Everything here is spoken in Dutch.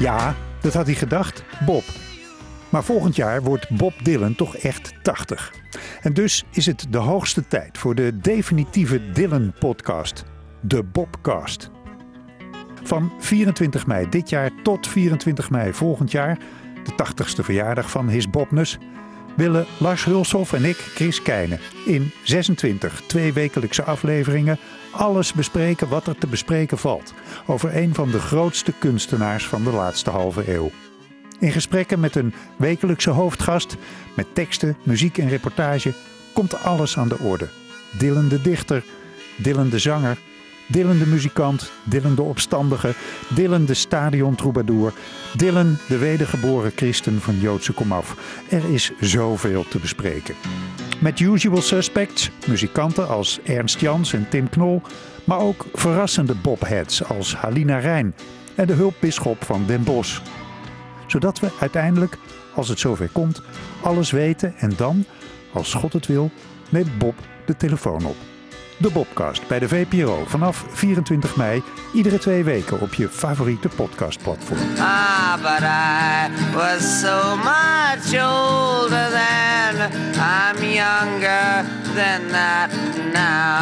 Ja, dat had hij gedacht, Bob. Maar volgend jaar wordt Bob Dylan toch echt 80. En dus is het de hoogste tijd voor de definitieve Dylan-podcast, de Bobcast. Van 24 mei dit jaar tot 24 mei volgend jaar, de 80ste verjaardag van His Bobness, willen Lars Hulshoff en ik, Chris Keijnen, in 26 tweewekelijkse afleveringen alles bespreken wat er te bespreken valt over een van de grootste kunstenaars van de laatste halve eeuw. In gesprekken met een wekelijkse hoofdgast, met teksten, muziek en reportage, komt alles aan de orde. Dylan de dichter, Dylan de zanger, Dylan de muzikant, Dylan de opstandige, Dylan de stadion-troubadour, Dylan de wedergeboren christen van Joodse komaf. Er is zoveel te bespreken. Met usual suspects, muzikanten als Ernst Jans en Tim Knol, maar ook verrassende bobheads als Halina Rijn en de hulpbisschop van Den Bosch. Zodat we uiteindelijk, als het zover komt, alles weten en dan, als God het wil, neemt Bob de telefoon op. De Bobcast bij de VPRO vanaf 24 mei, iedere twee weken op je favoriete podcastplatform. Ah, but I was so much older then. I'm younger than that now.